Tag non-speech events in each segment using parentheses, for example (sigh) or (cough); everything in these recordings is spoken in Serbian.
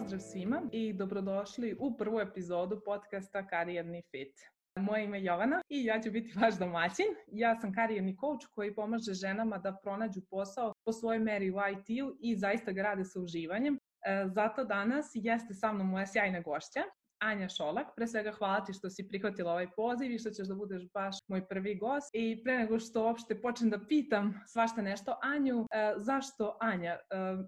pozdrav svima i dobrodošli u prvu epizodu podcasta Karijerni fit. Moje ime je Jovana i ja ću biti vaš domaćin. Ja sam karijerni coach koji pomaže ženama da pronađu posao po svojoj meri u IT-u i zaista ga rade sa uživanjem. E, zato danas jeste sa mnom moja sjajna gošća, Anja Šolak. Pre svega hvala ti što si prihvatila ovaj poziv i što ćeš da budeš baš moj prvi gost. I pre nego što uopšte počnem da pitam svašta nešto Anju, e, zašto Anja? E,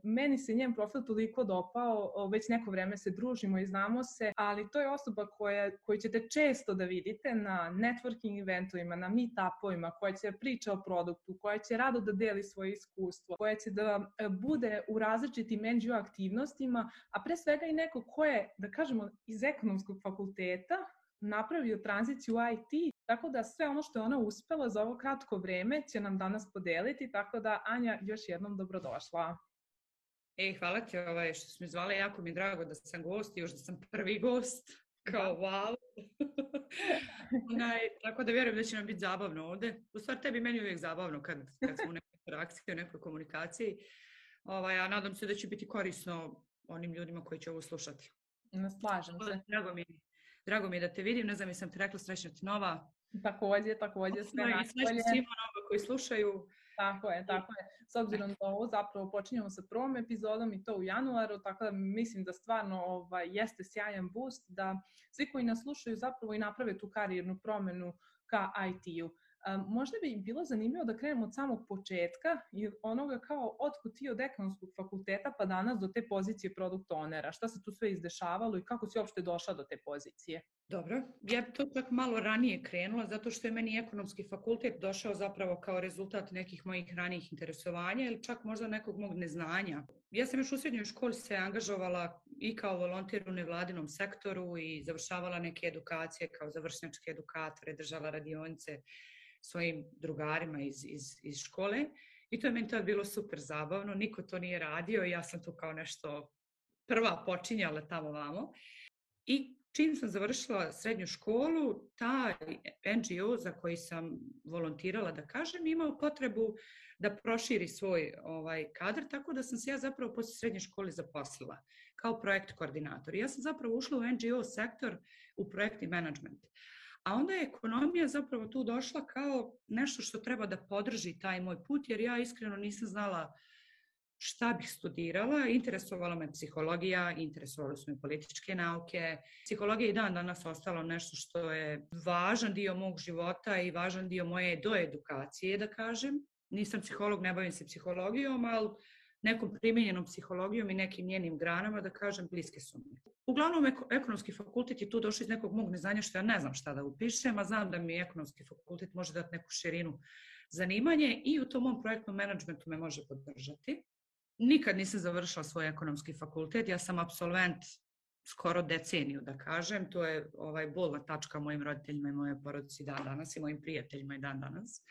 meni se njen profil toliko dopao, već neko vreme se družimo i znamo se, ali to je osoba koja, koju ćete često da vidite na networking eventovima, na meetupovima, koja će priča o produktu, koja će rado da deli svoje iskustvo, koja će da e, bude u različitim NGO aktivnostima, a pre svega i neko ko je, da kažemo, iz ekonomskog fakulteta napravio tranziciju u IT, tako da sve ono što je ona uspela za ovo kratko vreme će nam danas podeliti, tako da Anja, još jednom dobrodošla. Ej, hvala ti ovaj, što smo zvala, jako mi je drago da sam gost i još da sam prvi gost. Kao, da. wow. (laughs) Onaj, tako da vjerujem da će nam biti zabavno ovde. U stvari, tebi meni uvijek zabavno kad, kad smo u nekoj interakciji, u nekoj komunikaciji. Ovaj, a nadam se da će biti korisno onim ljudima koji će ovo slušati. Ne slažem se. Drago mi, drago mi je da te vidim, ne znam, jesam ti rekla srećna ti nova. Takođe, takođe, sve najbolje. Srećna svima nova koji slušaju. Tako je, tako je. S obzirom da ovo zapravo počinjemo sa prvom epizodom i to u januaru, tako da mislim da stvarno ovaj, jeste sjajan boost da svi koji nas slušaju zapravo i naprave tu karijernu promenu ka IT-u. Možda bi bilo zanimljivo da krenemo od samog početka i onoga kao otkud ti od ekonomskog fakulteta pa danas do te pozicije produkt ownera. Šta se tu sve izdešavalo i kako si uopšte došla do te pozicije? Dobro, ja to čak malo ranije krenula zato što je meni ekonomski fakultet došao zapravo kao rezultat nekih mojih ranijih interesovanja ili čak možda nekog mog neznanja. Ja sam još u srednjoj školi se angažovala i kao volonter u nevladinom sektoru i završavala neke edukacije kao završnjačke edukatore, držala radionice svojim drugarima iz, iz, iz škole i to je meni tad bilo super zabavno, niko to nije radio i ja sam tu kao nešto prva počinjala tamo vamo. I čim sam završila srednju školu, ta NGO za koji sam volontirala, da kažem, imao potrebu da proširi svoj ovaj kadar, tako da sam se ja zapravo posle srednje škole zaposlila kao projekt koordinator. Ja sam zapravo ušla u NGO sektor u projektni management. A onda je ekonomija zapravo tu došla kao nešto što treba da podrži taj moj put, jer ja iskreno nisam znala šta bih studirala. Interesovala me psihologija, interesovalo su me političke nauke. Psihologija i dan danas ostalo nešto što je važan dio mog života i važan dio moje doedukacije, da kažem. Nisam psiholog, ne bavim se psihologijom, ali nekom primjenjenom psihologijom i nekim njenim granama, da kažem, bliske su mi. Uglavnom, ekonomski fakultet je tu došao iz nekog mog neznanja što ja ne znam šta da upišem, a znam da mi ekonomski fakultet može dati neku širinu zanimanje i u tom mom projektnom menadžmentu me može podržati. Nikad nisam završila svoj ekonomski fakultet, ja sam absolvent skoro deceniju, da kažem. To je ovaj bolna tačka mojim roditeljima i moje porodici dan danas i mojim prijateljima i dan danas.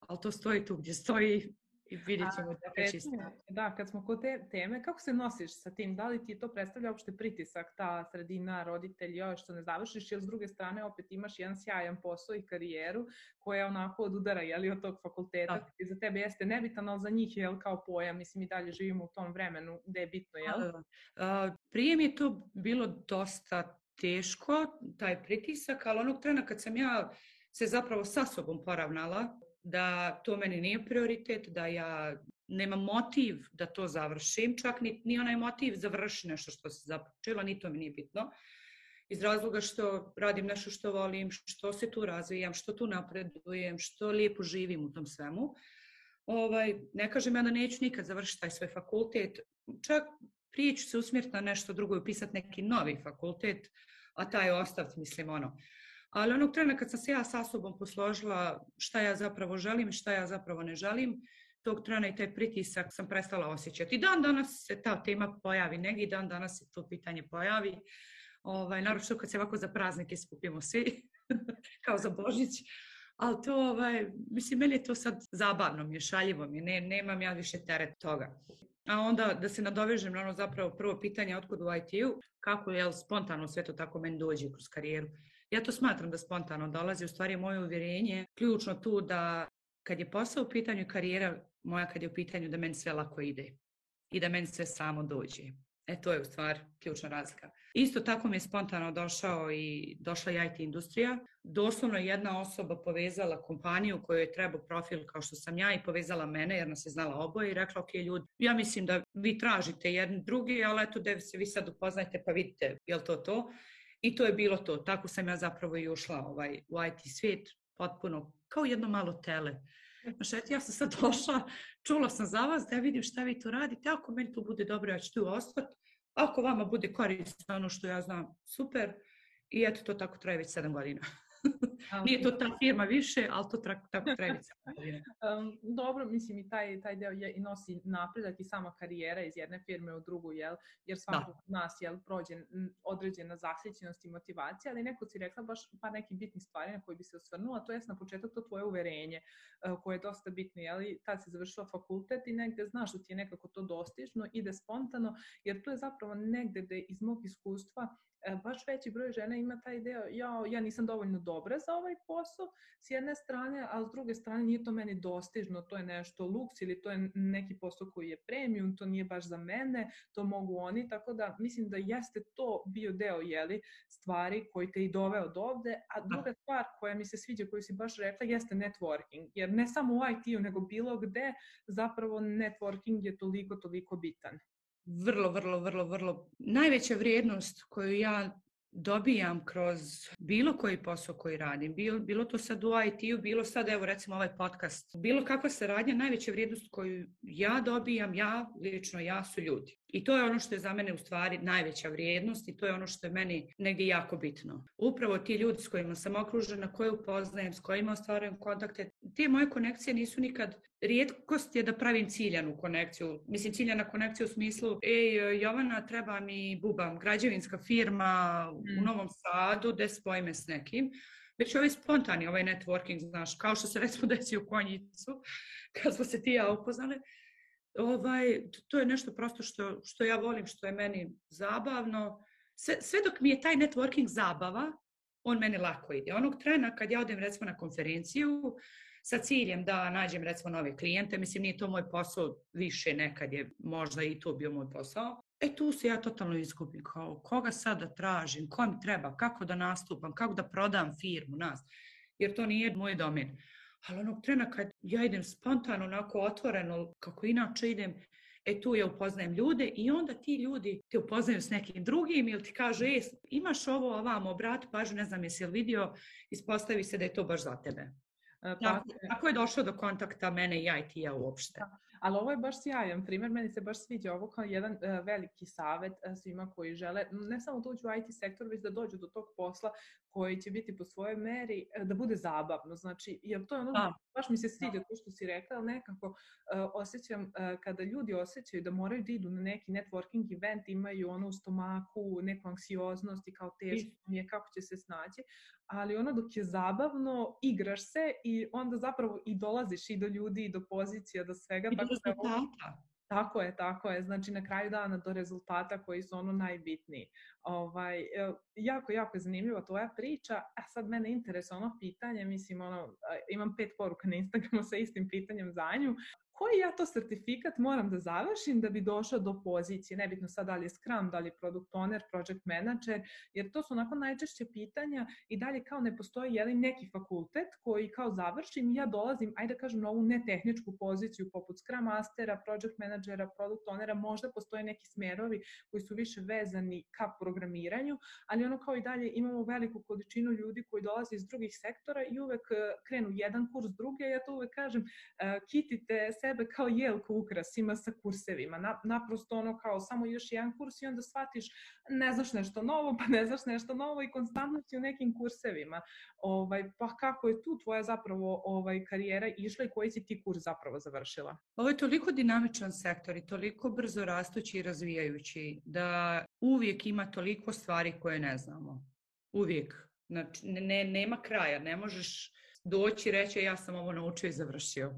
Ali to stoji tu gdje stoji I vidjet ćemo da čisto. Da, kad smo kod te teme, kako se nosiš sa tim? Da li ti to predstavlja uopšte pritisak, ta sredina, roditelj, još što ne završiš, ili s druge strane opet imaš jedan sjajan posao i karijeru koja onako od udara, jeli, od tog fakulteta, da. i za tebe jeste nebitan, ali za njih je kao pojam, mislim i dalje živimo u tom vremenu gde je bitno, jel? Da, da. Prije mi je to bilo dosta teško, taj pritisak, ali onog trena kad sam ja se zapravo sa sobom poravnala, da to meni nije prioritet, da ja nemam motiv da to završim, čak ni, ni onaj motiv završi nešto što se započela, ni to mi nije bitno. Iz razloga što radim nešto što volim, što se tu razvijam, što tu napredujem, što lijepo živim u tom svemu. Ovaj, ne kažem ja da neću nikad završiti taj svoj fakultet, čak prije ću se usmjeriti na nešto drugo i upisati neki novi fakultet, a taj ostaviti, mislim, ono, Ali onog trena kad sam se ja sa sobom posložila šta ja zapravo želim šta ja zapravo ne želim, tog trena i taj pritisak sam prestala osjećati. Dan danas se ta tema pojavi, negdje dan danas se to pitanje pojavi. Ovaj, naravno kad se ovako za praznike skupimo svi, (laughs) kao za Božić. Ali to, ovaj, mislim, meni je to sad zabavno mi je, šaljivo mi je, ne, nemam ja više teret toga. A onda da se nadovežem na ono zapravo prvo pitanje otkud u IT-u, kako je spontano sve to tako meni dođe kroz karijeru. Ja to smatram da spontano dolazi, u stvari moje uvjerenje ključno tu da kad je posao u pitanju karijera moja kad je u pitanju da meni sve lako ide i da meni sve samo dođe. E, to je u stvari ključna razlika. Isto tako mi je spontano došao i došla i IT industrija. Doslovno jedna osoba povezala kompaniju kojoj je trebao profil kao što sam ja i povezala mene jer nas je znala oboje i rekla ok ljudi, ja mislim da vi tražite jedni drugi, ali eto da se vi sad upoznajte pa vidite je li to to. I to je bilo to. Tako sam ja zapravo i ušla ovaj, u IT svijet potpuno kao jedno malo tele. Znači, ja sam sad (laughs) došla, čula sam za vas da ja vidim šta vi tu radite, ako meni tu bude dobro, ja ću tu ostati, ako vama bude korisno ono što ja znam, super. I eto, to tako traje već sedam godina. Nije to ta firma više, ali to tako traje već um, Dobro, mislim i taj, taj deo je, i nosi napredak i sama karijera iz jedne firme u drugu, jel? jer svako da. nas jel, prođe određena zasjećenost i motivacija, ali neko si rekla baš pa neki bitni stvari na koje bi se osvrnula, to je na početak to tvoje uverenje uh, koje je dosta bitno, jel? tad si završila fakultet i negde znaš da ti je nekako to dostižno, ide spontano, jer to je zapravo negde da iz mog iskustva E, baš veći broj žena ima taj deo, ja, ja nisam dovoljno dobra za ovaj posao s jedne strane, a s druge strane nije to meni dostižno, to je nešto luks ili to je neki posao koji je premium, to nije baš za mene, to mogu oni, tako da mislim da jeste to bio deo jeli, stvari koji te i doveo do ovde, a da. druga stvar koja mi se sviđa, koju si baš rekla, jeste networking, jer ne samo u IT-u, nego bilo gde, zapravo networking je toliko, toliko bitan vrlo, vrlo, vrlo, vrlo najveća vrijednost koju ja dobijam kroz bilo koji posao koji radim, bilo, bilo to sad u IT-u, bilo sad evo recimo ovaj podcast, bilo kakva saradnja, najveća vrijednost koju ja dobijam, ja, lično ja, su ljudi. I to je ono što je za mene u stvari najveća vrijednost i to je ono što je meni negdje jako bitno. Upravo ti ljudi s kojima sam okružena, koje upoznajem, s kojima ostvarujem kontakte, te moje konekcije nisu nikad rijetkost je da pravim ciljanu konekciju. Mislim, ciljana konekcija u smislu, ej, Jovana, treba mi bubam, građevinska firma mm. u Novom Sadu, da spojime s nekim. Već ovaj spontani, ovaj networking, znaš, kao što se recimo (laughs) desi u konjicu, kad smo se ti ja upoznali, ovaj, to je nešto prosto što, što ja volim, što je meni zabavno. Sve, sve dok mi je taj networking zabava, on meni lako ide. Onog trena kad ja odem recimo na konferenciju sa ciljem da nađem recimo nove klijente, mislim nije to moj posao više nekad je možda i to bio moj posao, E tu se ja totalno izgubim, kao koga sad da tražim, ko mi treba, kako da nastupam, kako da prodam firmu, nas, jer to nije moj domen. Ali onog trena kad ja idem spontano, onako otvoreno, kako inače idem, e tu ja upoznajem ljude i onda ti ljudi te upoznaju s nekim drugim ili ti kažu, e, imaš ovo ovamo, obrat pažnju, ne znam jesi li vidio, ispostavi se da je to baš za tebe. E, pa, tako, tako je došlo do kontakta mene i IT-a uopšte. Da. Ali ovo je baš sjajan primjer, meni se baš sviđa ovo kao jedan uh, veliki savet uh, svima koji žele ne samo da uđu u IT sektor, već da dođu do tog posla koji će biti po svojoj meri, uh, da bude zabavno. Znači, jer to je ono, da. baš mi se sviđa da. to što si rekla, ali nekako uh, osjećam, uh, kada ljudi osjećaju da moraju da idu na neki networking event, imaju ono u stomaku, neku anksioznost i kao teško mi je kako će se snaći, ali ono dok je zabavno, igraš se i onda zapravo i dolaziš i do ljudi i do pozicija, do svega. I do rezultata. Tako je, tako je. Znači na kraju dana do rezultata koji su ono najbitniji. Ovaj, e, jako, jako je zanimljiva tvoja priča. A sad mene interesuje ono pitanje, mislim, ono, imam pet poruka na Instagramu sa istim pitanjem za nju koji ja to sertifikat moram da završim da bi došao do pozicije, nebitno sad da li je Scrum, da li je Product Owner, Project Manager, jer to su onako najčešće pitanja i dalje kao ne postoji jedan neki fakultet koji kao završim i ja dolazim, ajde da kažem, na ovu netehničku poziciju poput Scrum Mastera, Project Managera, Product Ownera, možda postoje neki smerovi koji su više vezani ka programiranju, ali ono kao i dalje imamo veliku količinu ljudi koji dolaze iz drugih sektora i uvek eh, krenu jedan kurs druge, ja to uvek kažem, eh, kitite se sebe kao jelku ukrasima sa kursevima. Na, naprosto ono kao samo još jedan kurs i onda shvatiš ne znaš nešto novo, pa ne znaš nešto novo i konstantno si u nekim kursevima. Ovaj, pa kako je tu tvoja zapravo ovaj, karijera išla i koji si ti kurs zapravo završila? Ovo je toliko dinamičan sektor i toliko brzo rastući i razvijajući da uvijek ima toliko stvari koje ne znamo. Uvijek. Znači, ne, nema kraja, ne možeš doći i reći ja sam ovo naučio i završio.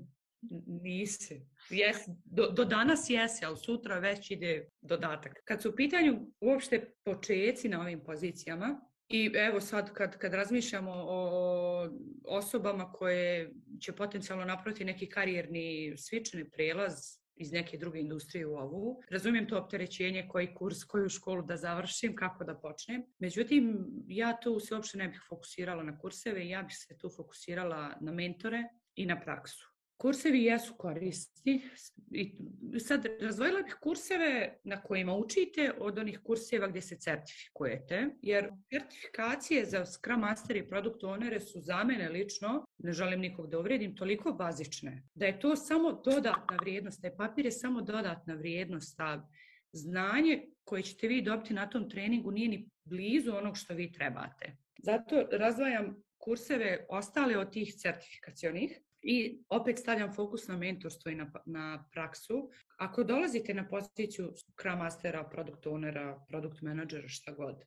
Nisi. Jes, do, do danas jesi, ali sutra već ide dodatak. Kad su u pitanju uopšte počeci na ovim pozicijama, i evo sad kad, kad razmišljamo o osobama koje će potencijalno napraviti neki karijerni svični prelaz iz neke druge industrije u ovu. Razumijem to opterećenje koji kurs, koju školu da završim, kako da počnem. Međutim, ja tu se uopšte ne bih fokusirala na kurseve, ja bih se tu fokusirala na mentore i na praksu. Kursevi jesu korisni. I sad razvojila bih kurseve na kojima učite od onih kurseva gdje se certifikujete, jer certifikacije za Scrum Master i Product Ownere su za mene lično, ne želim nikog da uvredim, toliko bazične, da je to samo dodatna vrijednost, taj papir je samo dodatna vrijednost, a znanje koje ćete vi dobiti na tom treningu nije ni blizu onog što vi trebate. Zato razvajam kurseve ostale od tih certifikacionih, I opet stavljam fokus na mentorstvo i na, na praksu. Ako dolazite na poziciju Scrum Mastera, Product Ownera, Product Managera, šta god,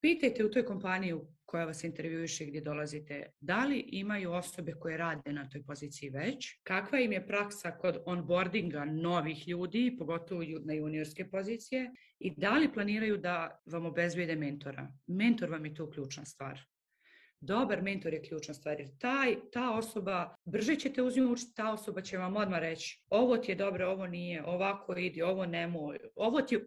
pitajte u toj kompaniji koja vas intervjuiše gdje dolazite, da li imaju osobe koje rade na toj poziciji već, kakva im je praksa kod onboardinga novih ljudi, pogotovo na juniorske pozicije, i da li planiraju da vam obezbijede mentora. Mentor vam je tu ključna stvar. Dobar mentor je ključna stvar, jer taj, ta osoba, brže ćete uz nju učiti, ta osoba će vam odmah reći ovo ti je dobro, ovo nije, ovako ide, ovo nemoj, ovo ti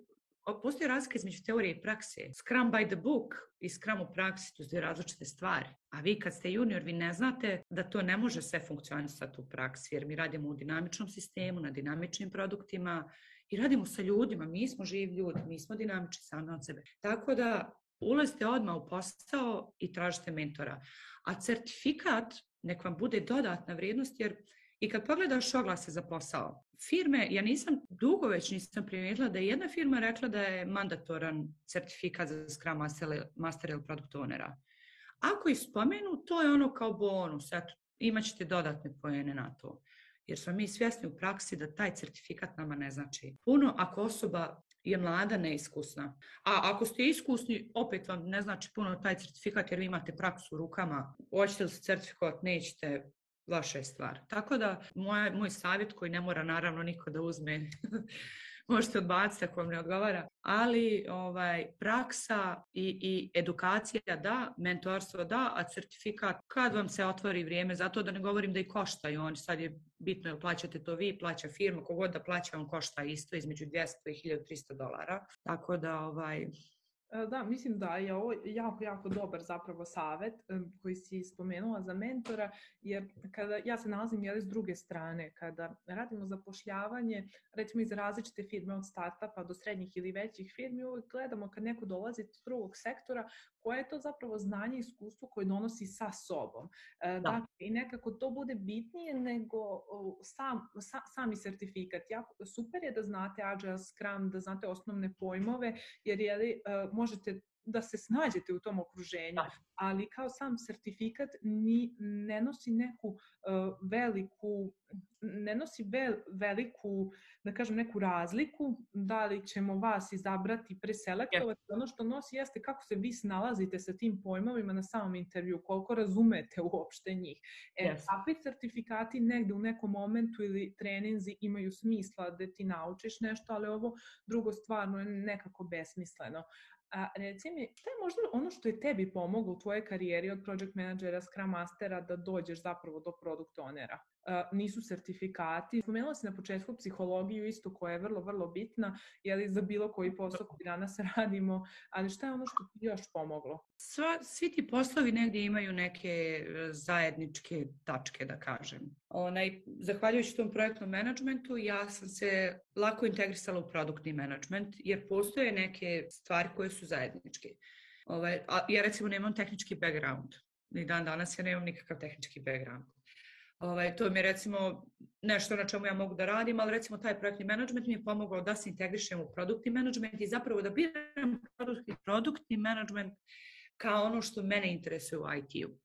Postoji razlika između teorije i prakse. Scrum by the book i Scrum u praksi, to su različite stvari. A vi kad ste junior, vi ne znate da to ne može sve funkcionisati u praksi, jer mi radimo u dinamičnom sistemu, na dinamičnim produktima i radimo sa ljudima. Mi smo živi ljudi, mi smo dinamični sami od sebe. Tako da ulazite odmah u posao i tražite mentora. A certifikat nek vam bude dodatna vrijednost jer i kad pogledaš oglase za posao, firme, ja nisam dugo već nisam primijetila da je jedna firma rekla da je mandatoran certifikat za Scrum Master, ili Product Ownera. Ako ih spomenu, to je ono kao bonus, eto, imat ćete dodatne pojene na to. Jer smo mi svjesni u praksi da taj certifikat nama ne znači puno ako osoba je mlada, neiskusna. A ako ste iskusni, opet vam ne znači puno taj certifikat jer vi imate praksu u rukama. Hoćete li se certifikat, nećete, vaša je stvar. Tako da, moj, moj savjet koji ne mora naravno niko da uzme (laughs) možete odbaciti ako vam ne odgovara, ali ovaj, praksa i, i edukacija da, mentorstvo da, a certifikat kad vam se otvori vrijeme, zato da ne govorim da i koštaju, oni sad je bitno je plaćate to vi, plaća firma, kogod da plaća, on košta isto između 200 i 1300 dolara, tako da ovaj, da, mislim da je ovo jako, jako dobar zapravo savet e, koji si spomenula za mentora, jer kada ja se nalazim jeli, s druge strane, kada radimo zapošljavanje, recimo iz različite firme od startupa do srednjih ili većih firmi, uvijek gledamo kad neko dolazi iz drugog sektora, koje je to zapravo znanje i iskustvo koje donosi sa sobom. E, da. Dakle, i nekako to bude bitnije nego sam, sa, sami sertifikat. Jako, super je da znate Agile, Scrum, da znate osnovne pojmove, jer je li, možete da se snađete u tom okruženju, da. ali kao sam sertifikat ni, ne nosi neku uh, veliku ne nosi vel, veliku, da kažem, neku razliku, da li ćemo vas izabrati, preselektovati. Yes. Ono što nosi jeste kako se vi snalazite sa tim pojmovima na samom intervju, koliko razumete uopšte njih. E, yes. Takvi certifikati negde u nekom momentu ili treninzi imaju smisla da ti naučiš nešto, ali ovo drugo stvarno je nekako besmisleno. A reci mi, šta je možda ono što je tebi pomoglo u tvojoj karijeri od project managera, scrum mastera da dođeš zapravo do product ownera? Nisu sertifikati. Spomenula si na početku psihologiju isto koja je vrlo, vrlo bitna, je li za bilo koji posao koji danas (laughs) radimo, ali šta je ono što ti još pomoglo? Sva, svi ti poslovi negdje imaju neke e, zajedničke tačke, da kažem. Onaj, zahvaljujući tom projektnom menadžmentu, ja sam se lako integrisala u produktni menadžment, jer postoje neke stvari koje su zajedničke. Ovaj, a, ja recimo nemam tehnički background. Ni dan danas ja nemam nikakav tehnički background. Ovaj, to mi je recimo nešto na čemu ja mogu da radim, ali recimo taj projektni management mi je pomogao da se integrišem u produktni management i zapravo da biram produktni, produktni management kao ono što mene interesuje u IT-u.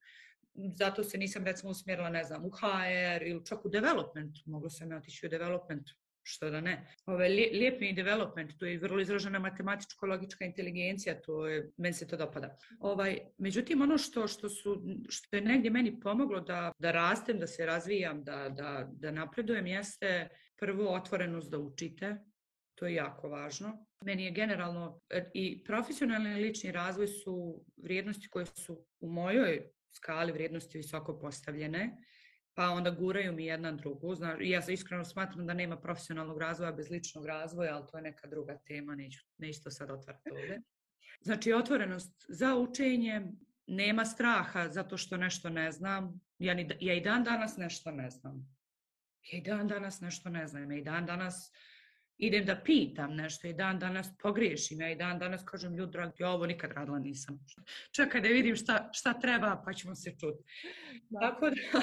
Zato se nisam recimo usmjerila, ne znam, u HR ili čak u development. Mogla sam ja otići u development što da ne. Ove, lijep mi development, to je vrlo izražena matematičko-logička inteligencija, to je, meni se to dopada. Ovaj, međutim, ono što, što, su, što je negdje meni pomoglo da, da rastem, da se razvijam, da, da, da napredujem, jeste prvo otvorenost da učite, to je jako važno. Meni je generalno e, i profesionalni i lični razvoj su vrijednosti koje su u mojoj skali vrijednosti visoko postavljene pa onda guraju mi jedna drugu. Znaš, ja se iskreno smatram da nema profesionalnog razvoja bez ličnog razvoja, ali to je neka druga tema, neću, neću to sad otvarati ovde. Znači, otvorenost za učenje, nema straha zato što nešto ne znam. Ja, ni, ja i dan danas nešto ne znam. Ja i dan danas nešto ne znam. Ja i dan danas idem da pitam nešto i dan danas pogriješim. Ja i dan danas kažem, ljud dragi, ja ovo nikad radila nisam. Čekaj da vidim šta, šta treba pa ćemo se čuti. Da. Tako da,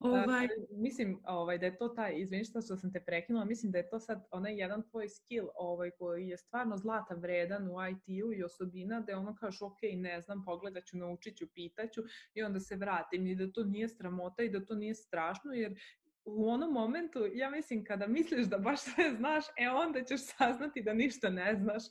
Ovaj... mislim ovaj, da je to taj, izvini što sam te prekinula, mislim da je to sad onaj jedan tvoj skill ovaj, koji je stvarno zlata vredan u IT-u i osobina da je ono kažeš ok, ne znam, pogledat ću, naučit ću, pitaću i onda se vratim i da to nije stramota i da to nije strašno jer u onom momentu, ja mislim, kada misliš da baš sve znaš, e onda ćeš saznati da ništa ne znaš.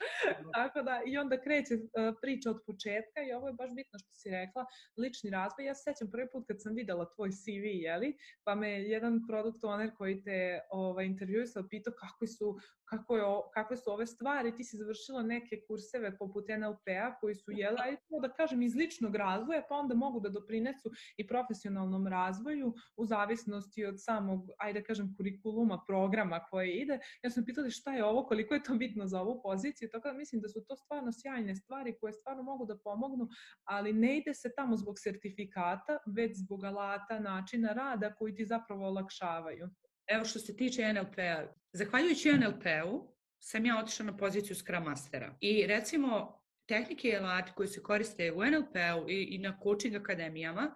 Tako da, i onda kreće uh, priča od početka i ovo je baš bitno što si rekla, lični razvoj. Ja se sećam prvi put kad sam videla tvoj CV, jeli, pa me jedan produkt owner koji te ovaj, intervjuisao pitao kako su kako je, kakve su ove stvari, ti si završila neke kurseve poput NLP-a koji su, jela, ajde da kažem, iz ličnog razvoja, pa onda mogu da doprinesu i profesionalnom razvoju u zavisnosti od samog, ajde da kažem, kurikuluma, programa koje ide. Ja sam pitala šta je ovo, koliko je to bitno za ovu poziciju, tako da mislim da su to stvarno sjajne stvari koje stvarno mogu da pomognu, ali ne ide se tamo zbog sertifikata, već zbog alata, načina rada koji ti zapravo olakšavaju. Evo što se tiče NLP-a, zahvaljujući NLP-u sam ja otišla na poziciju Scrum Mastera. I recimo tehnike i alati koji se koriste u NLP-u i, i na coaching akademijama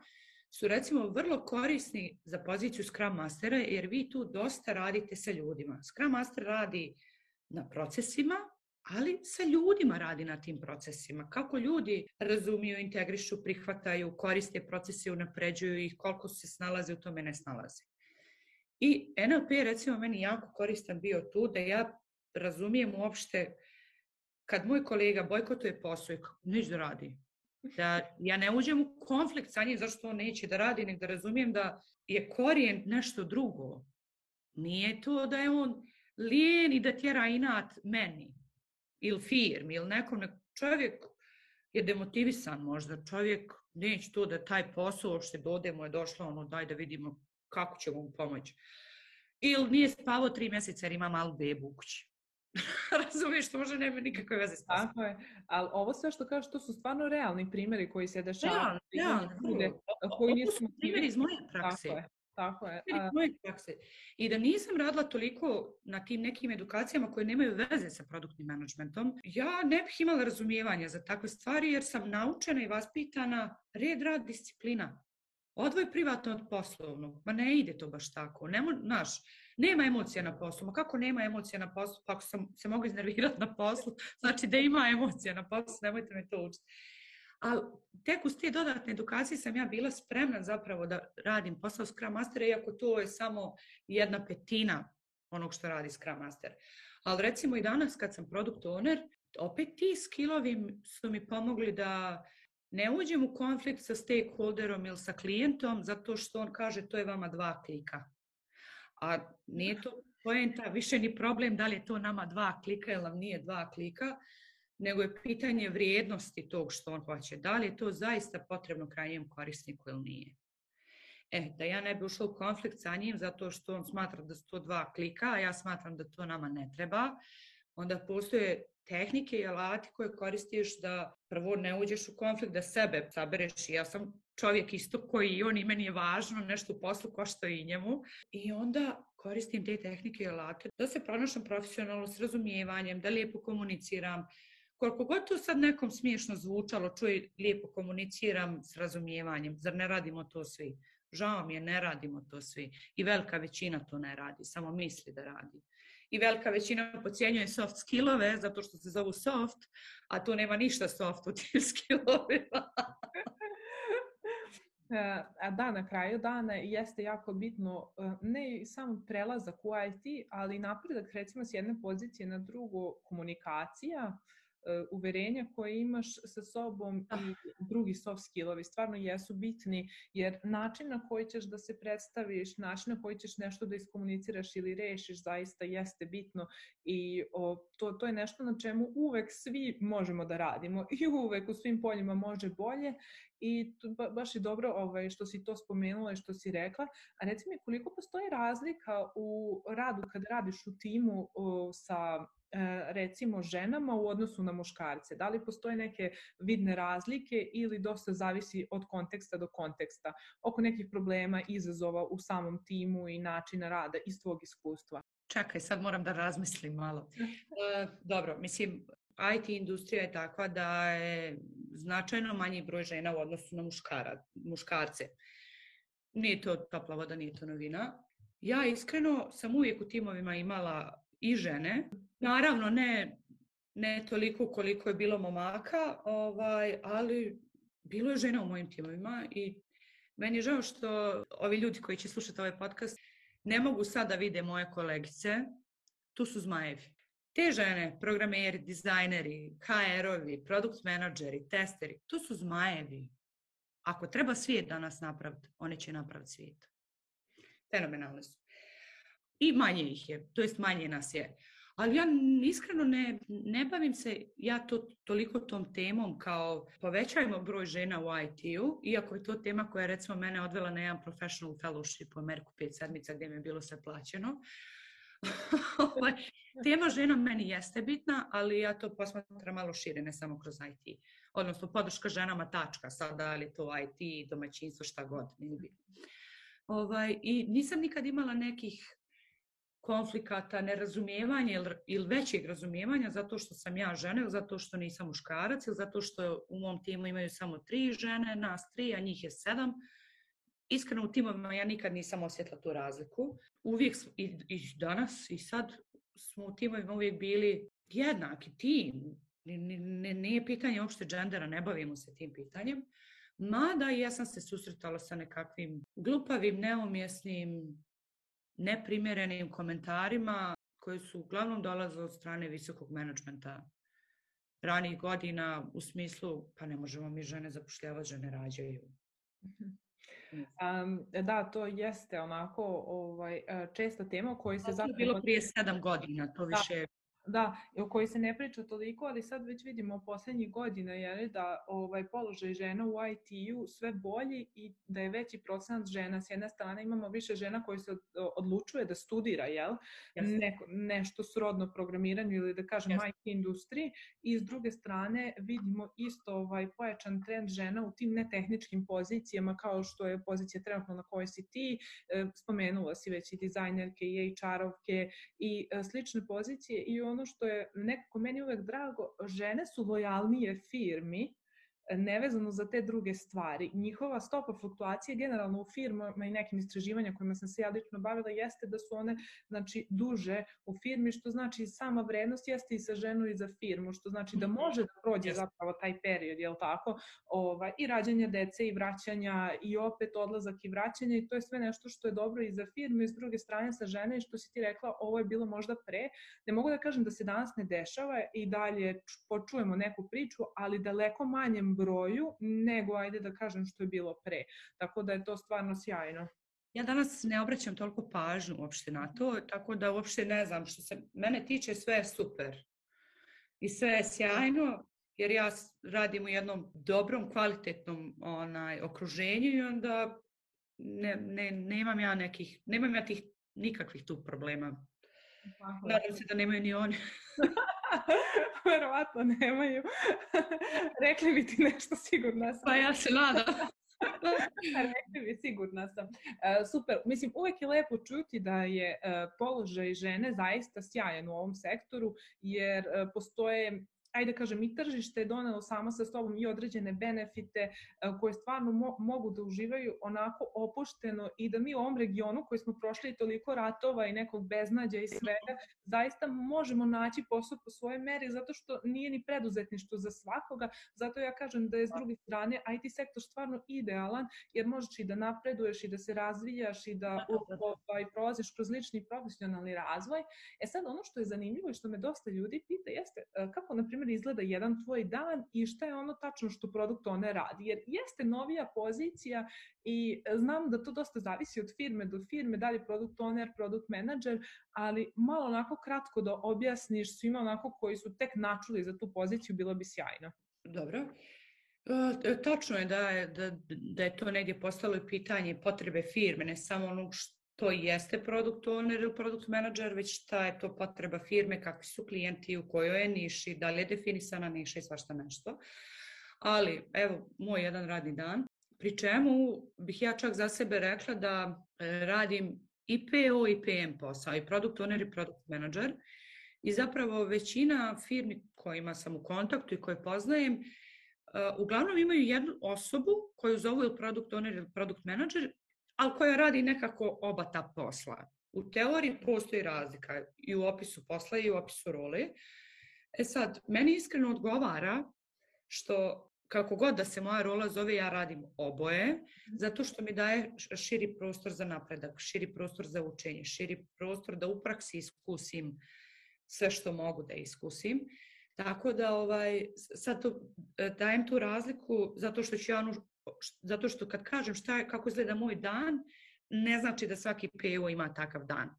su recimo vrlo korisni za poziciju Scrum Mastera jer vi tu dosta radite sa ljudima. Scrum Master radi na procesima, ali sa ljudima radi na tim procesima. Kako ljudi razumiju, integrišu, prihvataju, koriste procese, unapređuju ih, koliko se snalaze u tome ne snalaze. I NLP je recimo meni jako koristan bio tu da ja razumijem uopšte kad moj kolega bojkotuje posao i neće da radi. Da ja ne uđem u konflikt sa njim zašto on neće da radi, nek da razumijem da je korijen nešto drugo. Nije to da je on lijen i da tjera inat meni ili firmi ili nekom. Čovjek je demotivisan možda. Čovjek neće to da taj posao što dode mu je došlo, ono daj da vidimo kako ćemo mu pomoći. Ili nije spavao tri mjeseca jer ima malu bebu u kući. (laughs) Razumiješ, to možda nema nikakve veze s Tako je, ali ovo sve što kažeš, to su stvarno realni primjeri koji se dešavaju. Realni, realni. Koji nisu ovo su primjeri iz moje prakse. Tako je. Tako je. A... Moje prakse. I da nisam radila toliko na tim nekim edukacijama koje nemaju veze sa produktnim managementom, ja ne bih imala razumijevanja za takve stvari jer sam naučena i vaspitana red, rad, disciplina. Odvoj privatno od poslovnog. Ma ne ide to baš tako. Nemo, naš, nema emocija na poslu. Ma kako nema emocija na poslu? Pa ako sam se mogu iznervirati na poslu, znači da ima emocija na poslu, nemojte me to učiti. Ali tek uz te dodatne edukacije sam ja bila spremna zapravo da radim posao Scrum Mastera, iako to je samo jedna petina onog što radi Scrum Master. Ali recimo i danas kad sam product owner, opet ti skillovi su mi pomogli da ne uđem u konflikt sa stakeholderom ili sa klijentom zato što on kaže to je vama dva klika. A nije to poenta, više ni problem da li je to nama dva klika ili nam nije dva klika, nego je pitanje vrijednosti tog što on hoće. Da li je to zaista potrebno krajnjem korisniku ili nije. E, da ja ne bi ušla u konflikt sa njim zato što on smatra da su to dva klika, a ja smatram da to nama ne treba, onda postoje tehnike i alati koje koristiš da prvo ne uđeš u konflikt, da sebe sabereš. Ja sam čovjek isto koji i on i meni je važno, nešto u poslu košta i njemu. I onda koristim te tehnike i alate da se pronašam profesionalno s razumijevanjem, da lijepo komuniciram, koliko god to sad nekom smiješno zvučalo, čuj, lijepo komuniciram s razumijevanjem, zar ne radimo to svi? Žao mi je, ne radimo to svi. I velika većina to ne radi, samo misli da radi i velika većina pocijenjuje soft skillove zato što se zovu soft, a tu nema ništa soft u tim (laughs) skillovima. E, da, na kraju dana jeste jako bitno e, ne samo prelazak u IT, ali napredak recimo s jedne pozicije na drugu komunikacija, uverenja koje imaš sa sobom ah. i drugi soft skillovi stvarno jesu bitni jer način na koji ćeš da se predstaviš, način na koji ćeš nešto da iskomuniciraš ili rešiš zaista jeste bitno i o, to, to je nešto na čemu uvek svi možemo da radimo (laughs) i uvek u svim poljima može bolje i tu, ba, baš je dobro ovaj, što si to spomenula i što si rekla. A reci mi koliko postoji razlika u radu kada radiš u timu o, sa E, recimo ženama u odnosu na muškarce? Da li postoje neke vidne razlike ili dosta zavisi od konteksta do konteksta oko nekih problema, izazova u samom timu i načina rada iz tvog iskustva? Čekaj, sad moram da razmislim malo. E, dobro, mislim, IT industrija je takva da je značajno manji broj žena u odnosu na muškara, muškarce. Nije to topla voda, nije to novina. Ja iskreno sam uvijek u timovima imala i žene. Naravno, ne, ne toliko koliko je bilo momaka, ovaj, ali bilo je žena u mojim timovima i meni je žao što ovi ljudi koji će slušati ovaj podcast ne mogu sad da vide moje kolegice, tu su zmajevi. Te žene, programeri, dizajneri, HR-ovi, produkt menadžeri, testeri, to su zmajevi. Ako treba svijet danas napraviti, one će napraviti svijet. Fenomenalne su i manje ih je, to jest manje nas je. Ali ja iskreno ne, ne bavim se ja to toliko tom temom kao povećajmo broj žena u IT-u, iako je to tema koja je recimo mene odvela na jedan professional fellowship u Ameriku pet sedmica gde mi je bilo sve plaćeno. (laughs) Ovaj, tema žena meni jeste bitna, ali ja to posmatram malo šire, ne samo kroz IT. Odnosno, podrška ženama tačka, sada ali to IT, domaćinstvo, šta god, nije bitno. Ovaj, I nisam nikad imala nekih konflikata, nerazumijevanja ili, ili većeg razumijevanja zato što sam ja žena ili zato što nisam muškarac ili zato što u mom timu imaju samo tri žene, nas tri, a njih je sedam. Iskreno u timovima ja nikad nisam osjetila tu razliku. Uvijek i, i danas i sad smo u timovima uvijek bili jednaki tim. Nije pitanje uopšte džendera, ne bavimo se tim pitanjem. Mada ja sam se susretala sa nekakvim glupavim, neumjesnim neprimjerenim komentarima koji su uglavnom dolaze od strane visokog menadžmenta ranih godina u smislu pa ne možemo mi žene zapošljavati, žene rađaju. Um, da, to jeste onako ovaj, e, česta tema koji se zapravo... To je bilo prije (laughs) sedam godina, to da. Da, o kojoj se ne priča toliko, ali sad već vidimo poslednjih godina je da ovaj položaj žena u IT-u sve bolji i da je veći procenat žena. S jedne strane imamo više žena koji se odlučuje da studira, jel? Neko, nešto srodno programiranju ili da kažem Jasne. IT industriji i s druge strane vidimo isto ovaj pojačan trend žena u tim netehničkim pozicijama kao što je pozicija trenutno na kojoj si ti, e, spomenula si već i dizajnerke i HR-ovke i e, slične pozicije i on ono što je nekako meni uvek drago, žene su lojalnije firmi nevezano za te druge stvari. Njihova stopa fluktuacije generalno u firmama i nekim istraživanja kojima sam se ja lično bavila jeste da su one znači, duže u firmi, što znači sama vrednost jeste i sa ženu i za firmu, što znači da može da prođe zapravo taj period, jel tako, ovaj, i rađanja dece i vraćanja i opet odlazak i vraćanje i to je sve nešto što je dobro i za firmu i s druge strane sa žene i što si ti rekla, ovo je bilo možda pre. Ne mogu da kažem da se danas ne dešava i dalje počujemo neku priču, ali daleko manjem broju nego, ajde da kažem, što je bilo pre. Tako da je to stvarno sjajno. Ja danas ne obraćam toliko pažnju uopšte na to, tako da uopšte ne znam što se mene tiče sve je super. I sve je sjajno, jer ja radim u jednom dobrom, kvalitetnom onaj, okruženju i onda ne, ne, nemam ja nekih, nemam ja tih nikakvih tu problema. Nadam se da nemaju ni oni. (laughs) (laughs) Verovatno nemaju. (laughs) Rekli bi ti nešto, sigurna sam. Pa ja se nadam. (laughs) Rekli bi, sigurna sam. Uh, super. Mislim, uvek je lepo čuti da je uh, položaj žene zaista sjajan u ovom sektoru, jer uh, postoje ajde da kažem, i tržište je donelo samo sa sobom i određene benefite e, koje stvarno mo mogu da uživaju onako opušteno i da mi u ovom regionu koji smo prošli toliko ratova i nekog beznađa i svega, zaista možemo naći posao po svojoj meri zato što nije ni preduzetništvo za svakoga, zato ja kažem da je s druge strane IT sektor stvarno idealan jer možeš i da napreduješ i da se razvijaš i da ovaj, prolaziš kroz lični profesionalni razvoj. E sad ono što je zanimljivo i što me dosta ljudi pita jeste e, kako, na primjer, primjer, izgleda jedan tvoj dan i šta je ono tačno što produkt one radi. Jer jeste novija pozicija i znam da to dosta zavisi od firme do firme, da li produkt owner, produkt manager, ali malo onako kratko da objasniš svima onako koji su tek načuli za tu poziciju, bilo bi sjajno. Dobro. E, tačno je da, da, da je to negdje postalo i pitanje potrebe firme, ne samo ono što jeste product owner ili product manager, već šta je to potreba firme, kakvi su klijenti, u kojoj je niši, da li je definisana niša i svašta nešto. Ali, evo, moj jedan radni dan, pri čemu bih ja čak za sebe rekla da e, radim i PO i PM posao, i product owner i product manager. I zapravo većina firmi kojima sam u kontaktu i koje poznajem, uh, uglavnom imaju jednu osobu koju zovu ili product owner ili product manager, ali koja radi nekako oba ta posla. U teoriji postoji razlika i u opisu posla i u opisu role. E sad, meni iskreno odgovara što kako god da se moja rola zove, ja radim oboje, zato što mi daje širi prostor za napredak, širi prostor za učenje, širi prostor da u praksi iskusim sve što mogu da iskusim. Tako da ovaj, sad to, e, dajem tu razliku zato što ću ja ono, zato što kad kažem šta je, kako izgleda moj dan, ne znači da svaki PO ima takav dan.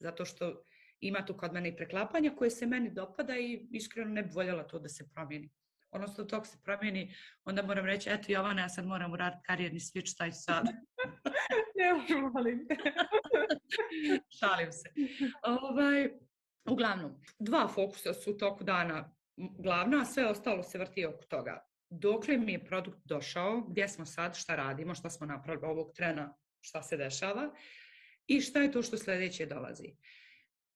Zato što ima tu kod mene i preklapanja koje se meni dopada i iskreno ne bi voljela to da se promijeni odnosno dok se promijeni, onda moram reći, eto Jovana, ja sad moram uraditi karijerni switch, taj sad. (laughs) ne, molim te. (laughs) Šalim se. Ovaj, uglavnom, dva fokusa su u toku dana glavna, a sve ostalo se vrti oko toga. Dokle mi je produkt došao, gdje smo sad, šta radimo, šta smo napravili ovog trena, šta se dešava i šta je to što sljedeće dolazi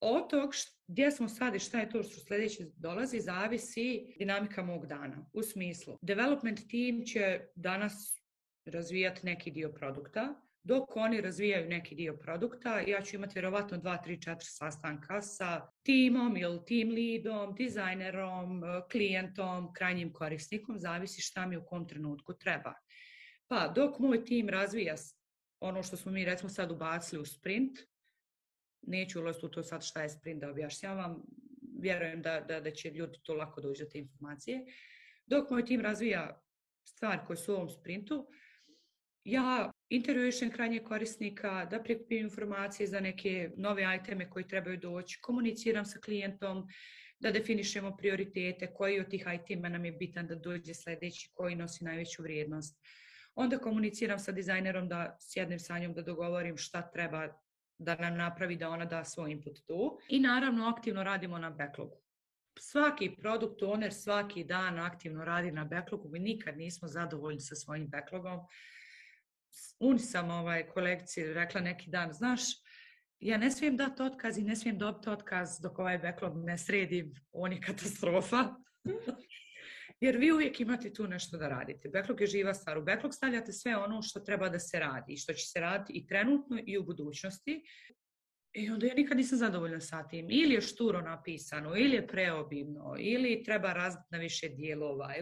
od tog gdje smo sad i šta je to što sljedeće dolazi, zavisi dinamika mog dana. U smislu, development team će danas razvijati neki dio produkta, dok oni razvijaju neki dio produkta, ja ću imati vjerovatno 2, 3, 4 sastanka sa timom ili team leadom, dizajnerom, klijentom, krajnjim korisnikom, zavisi šta mi u kom trenutku treba. Pa dok moj tim razvija ono što smo mi recimo sad ubacili u sprint, neću ulaziti u to sad šta je sprint da objašnjavam, vjerujem da, da, da će ljudi to lako doći do te informacije. Dok moj tim razvija stvari koje su u ovom sprintu, ja intervjušem krajnje korisnika, da prikupim informacije za neke nove iteme koji trebaju doći, komuniciram sa klijentom, da definišemo prioritete, koji od tih itema nam je bitan da dođe sljedeći, koji nosi najveću vrijednost. Onda komuniciram sa dizajnerom da sjednem sa njom da dogovorim šta treba da nam napravi da ona da svoj input tu. I naravno aktivno radimo na backlogu. Svaki produkt owner svaki dan aktivno radi na backlogu. Mi nikad nismo zadovoljni sa svojim backlogom. Uni sam ovaj kolekciji rekla neki dan, znaš, ja ne smijem dati otkaz i ne smijem dobiti otkaz dok ovaj backlog ne sredim. On je katastrofa. (laughs) Jer vi uvijek imate tu nešto da radite. Backlog je živa stvar. U backlog stavljate sve ono što treba da se radi i što će se raditi i trenutno i u budućnosti. I onda ja nikad nisam zadovoljna sa tim. Ili je šturo napisano, ili je preobimno, ili treba razbiti na više dijelova.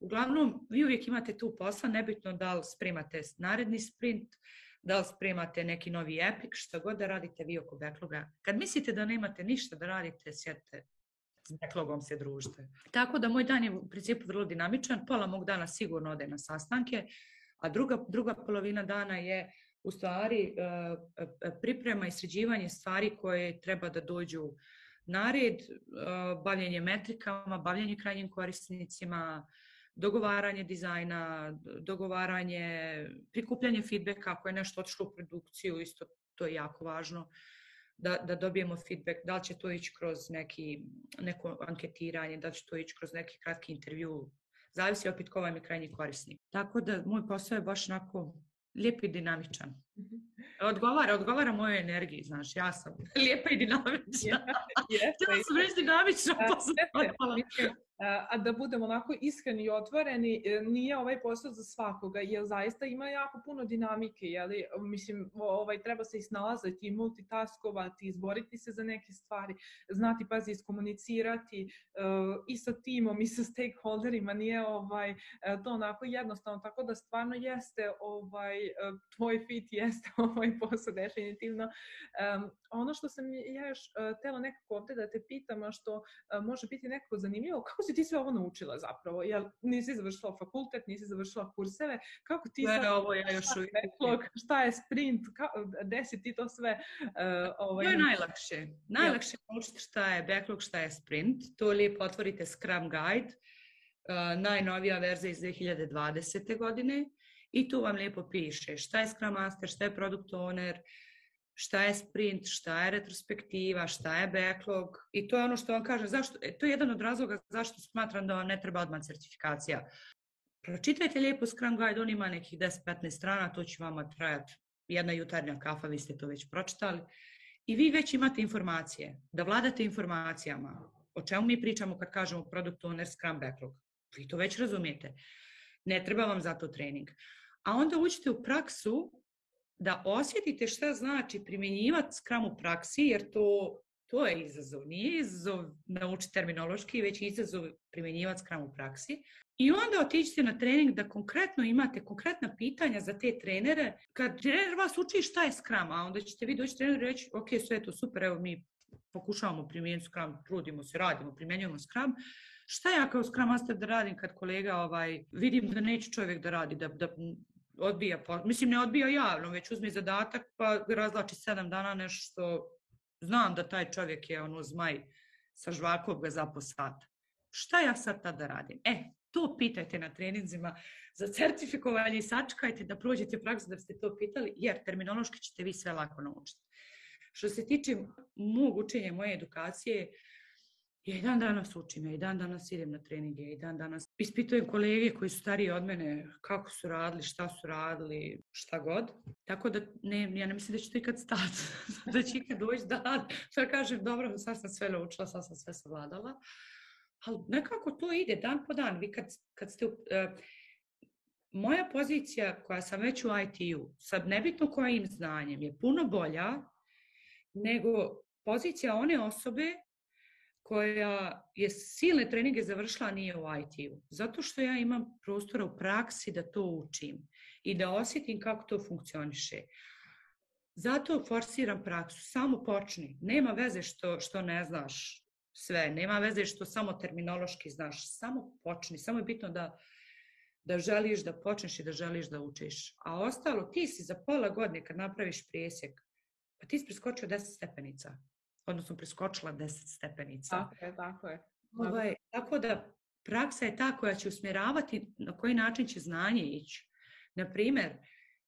Uglavnom, vi uvijek imate tu posla, nebitno da li spremate naredni sprint, da li spremate neki novi epic, što god da radite vi oko backloga. Kad mislite da nemate ništa da radite, sjedite s backlogom se družite. Tako da moj dan je u principu vrlo dinamičan, pola mog dana sigurno ode na sastanke, a druga, druga polovina dana je u stvari e, e, priprema i sređivanje stvari koje treba da dođu na red, e, bavljenje metrikama, bavljenje krajnjim korisnicima, dogovaranje dizajna, dogovaranje, prikupljanje feedbacka ako je nešto otišlo u produkciju, isto to je jako važno da, da dobijemo feedback, da li će to ići kroz neki, neko anketiranje, da li će to ići kroz neki kratki intervju, zavisi opet ko vam je krajnji korisnik. Tako da moj posao je baš onako lijep i dinamičan. Mhm. Odgovara, odgovara mojoj energiji, znaš, ja sam (laughs) lijepa i dinamična. Htjela (laughs) sam reći dinamična, pa sam a da budemo onako iskreni i otvoreni, e, nije ovaj posao za svakoga, jer zaista ima jako puno dinamike, jeli? mislim, ovaj, treba se isnalazati i multitaskovati, izboriti se za neke stvari, znati, pazi, iskomunicirati uh, i sa timom i sa stakeholderima, nije ovaj, e, to onako jednostavno, tako da stvarno jeste, ovaj, tvoj fit jeste (laughs) ovaj posao definitivno. Ono što sam ja još uh, tela nekako ovde da te pitam, a što može biti nekako zanimljivo, (laughs) kako si ti sve ovo naučila zapravo? Jel nisi završila fakultet, nisi završila kurseve, kako ti sad... ovo ja još uvijek. Backlog, šta je sprint, ka, gde si ti to sve... Uh, ovaj... To je najlakše. Najlakše je naučiti šta je backlog, šta je sprint. To lijepo otvorite Scrum Guide, najnovija verzija iz 2020. godine i tu vam lijepo piše šta je Scrum Master, šta je Product Owner, šta je sprint, šta je retrospektiva, šta je backlog i to je ono što vam kažem, zašto, e, to je jedan od razloga zašto smatram da vam ne treba odmah certifikacija. Pročitajte lijepo Scrum Guide, on ima nekih 10-15 strana, to će vama trajati jedna jutarnja kafa, vi ste to već pročitali. I vi već imate informacije, da vladate informacijama. O čemu mi pričamo kad kažemo product owner Scrum backlog? Vi to već razumijete. Ne treba vam za to trening. A onda uđite u praksu da osjetite šta znači primjenjivati Scrum u praksi, jer to, to je izazov. Nije izazov naučiti terminološki, već izazov primjenjivati Scrum u praksi. I onda otićete na trening da konkretno imate konkretna pitanja za te trenere. Kad trener vas uči šta je Scrum, a onda ćete vi doći trener i reći, ok, sve je to super, evo mi pokušavamo primijeniti Scrum, trudimo se, radimo, primjenjujemo Scrum. Šta ja kao Scrum Master da radim kad kolega ovaj, vidim da neće čovjek da radi, da, da odbija, mislim ne odbija javno, već uzme zadatak pa razlači sedam dana nešto što znam da taj čovjek je ono zmaj sa žvakom ga zapo sat. Šta ja sad tada radim? E, to pitajte na treninzima za certifikovanje i sačekajte da prođete praksu da ste to pitali, jer terminološki ćete vi sve lako naučiti. Što se tiče mog učenja, moje edukacije, ja i dan danas učim, ja i dan danas idem na treninge, ja i dan danas ispitujem kolege koji su stariji od mene kako su radili, šta su radili, šta god. Tako da ne, ja ne mislim da ću to ikad stati, (laughs) da će ikad doći dan, da kažem dobro, sad sam sve naučila, sad sam sve savladala. Ali nekako to ide dan po dan. Vi kad, kad ste... Uh, moja pozicija koja sam već u IT-u, sad nebitno kojim znanjem, je puno bolja nego pozicija one osobe koja je silne treninge završila, nije u IT-u. Zato što ja imam prostora u praksi da to učim i da osjetim kako to funkcioniše. Zato forsiram praksu. Samo počni. Nema veze što, što ne znaš sve. Nema veze što samo terminološki znaš. Samo počni. Samo je bitno da, da želiš da počneš i da želiš da učiš. A ostalo, ti si za pola godine kad napraviš prijesjek, pa ti si preskočio 10 stepenica odnosno preskočila 10 stepenica. Tako je, tako je. Ovaj, tako da praksa je ta koja će usmjeravati na koji način će znanje ići. Naprimer,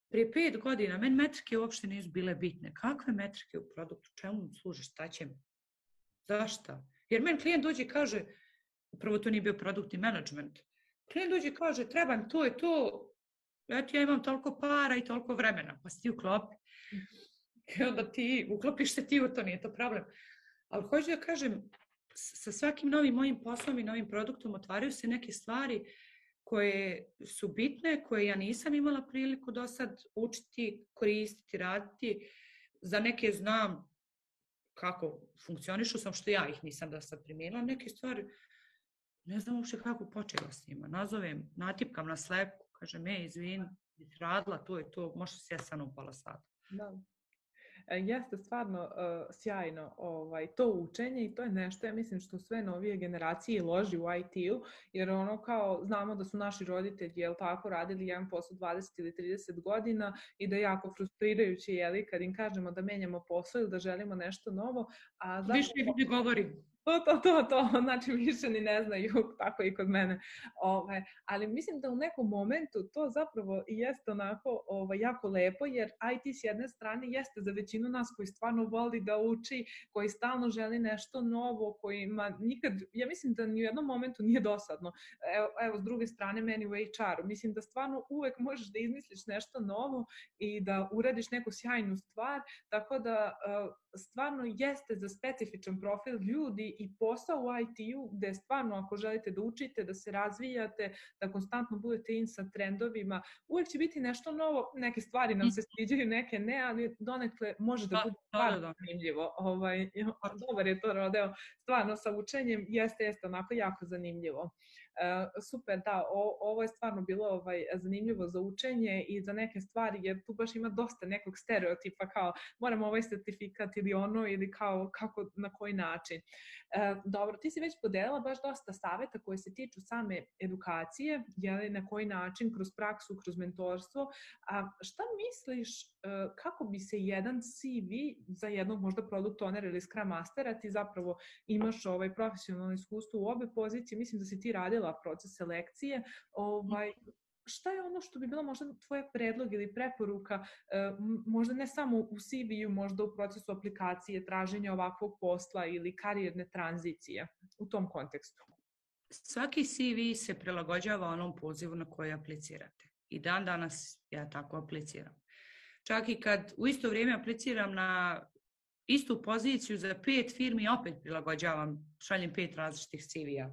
prije pet godina meni metrike uopšte nisu bile bitne. Kakve metrike u produktu? Čemu mi služe? Šta će mi? Zašto? Jer meni klijent dođe i kaže, prvo to nije bio produkt i management, klijent dođe i kaže, trebam to i to, eto ja imam toliko para i toliko vremena, pa si ti uklopi. (laughs) I onda ti uklopiš se ti u to, nije to problem. Ali hoću da kažem, sa svakim novim mojim poslom i novim produktom otvaraju se neke stvari koje su bitne, koje ja nisam imala priliku do sad učiti, koristiti, raditi. Za neke znam kako funkcionišu, sam što ja ih nisam da sad primijenila. Neke stvari ne znam uopšte kako počela s njima. Nazovem, natipkam na Slacku, kažem, e, izvin, radila, to je to, možda se ja sam upala sata. Da. E, jeste stvarno uh, sjajno ovaj, to učenje i to je nešto, ja mislim, što sve novije generacije loži u IT-u, jer ono kao, znamo da su naši roditelji, jel tako, radili jedan posao 20 ili 30 godina i da je jako frustrirajuće, jeli, kad im kažemo da menjamo posao ili da želimo nešto novo. A zapravo... Više ne govori to, to, to, to, (laughs) znači više ni ne znaju, tako i kod mene. Ove, ali mislim da u nekom momentu to zapravo jeste onako ove, jako lepo, jer IT s jedne strane jeste za većinu nas koji stvarno voli da uči, koji stalno želi nešto novo, kojima nikad, ja mislim da ni u jednom momentu nije dosadno. Evo, evo s druge strane meni u HR-u, mislim da stvarno uvek možeš da izmisliš nešto novo i da uradiš neku sjajnu stvar, tako da stvarno jeste za specifičan profil ljudi i posao u IT-u gde stvarno ako želite da učite, da se razvijate, da konstantno budete in sa trendovima, uvek će biti nešto novo, neke stvari nam se sviđaju, neke ne, ali donekle može da, da bude da, stvarno da, da. zanimljivo. Ovaj, dobar je to rodeo, stvarno sa učenjem jeste, jeste onako jako zanimljivo. Uh, super, da, o, ovo je stvarno bilo ovaj, zanimljivo za učenje i za neke stvari, jer tu baš ima dosta nekog stereotipa kao moram ovaj sertifikat ili ono ili kao kako, na koji način. E, dobro, ti si već podelila baš dosta saveta koje se tiču same edukacije, jeli, na koji način, kroz praksu, kroz mentorstvo. A šta misliš, e, kako bi se jedan CV za jednog možda produkt ownera ili scrum mastera, ti zapravo imaš ovaj profesionalno iskustvo u obe pozicije, mislim da si ti radila proces selekcije, ovaj, šta je ono što bi bilo možda tvoja predlog ili preporuka, e, možda ne samo u CV-u, možda u procesu aplikacije, traženja ovakvog posla ili karijerne tranzicije u tom kontekstu? Svaki CV se prilagođava onom pozivu na koji aplicirate. I dan danas ja tako apliciram. Čak i kad u isto vrijeme apliciram na istu poziciju za pet firmi, opet prilagođavam, šaljem pet različitih CV-a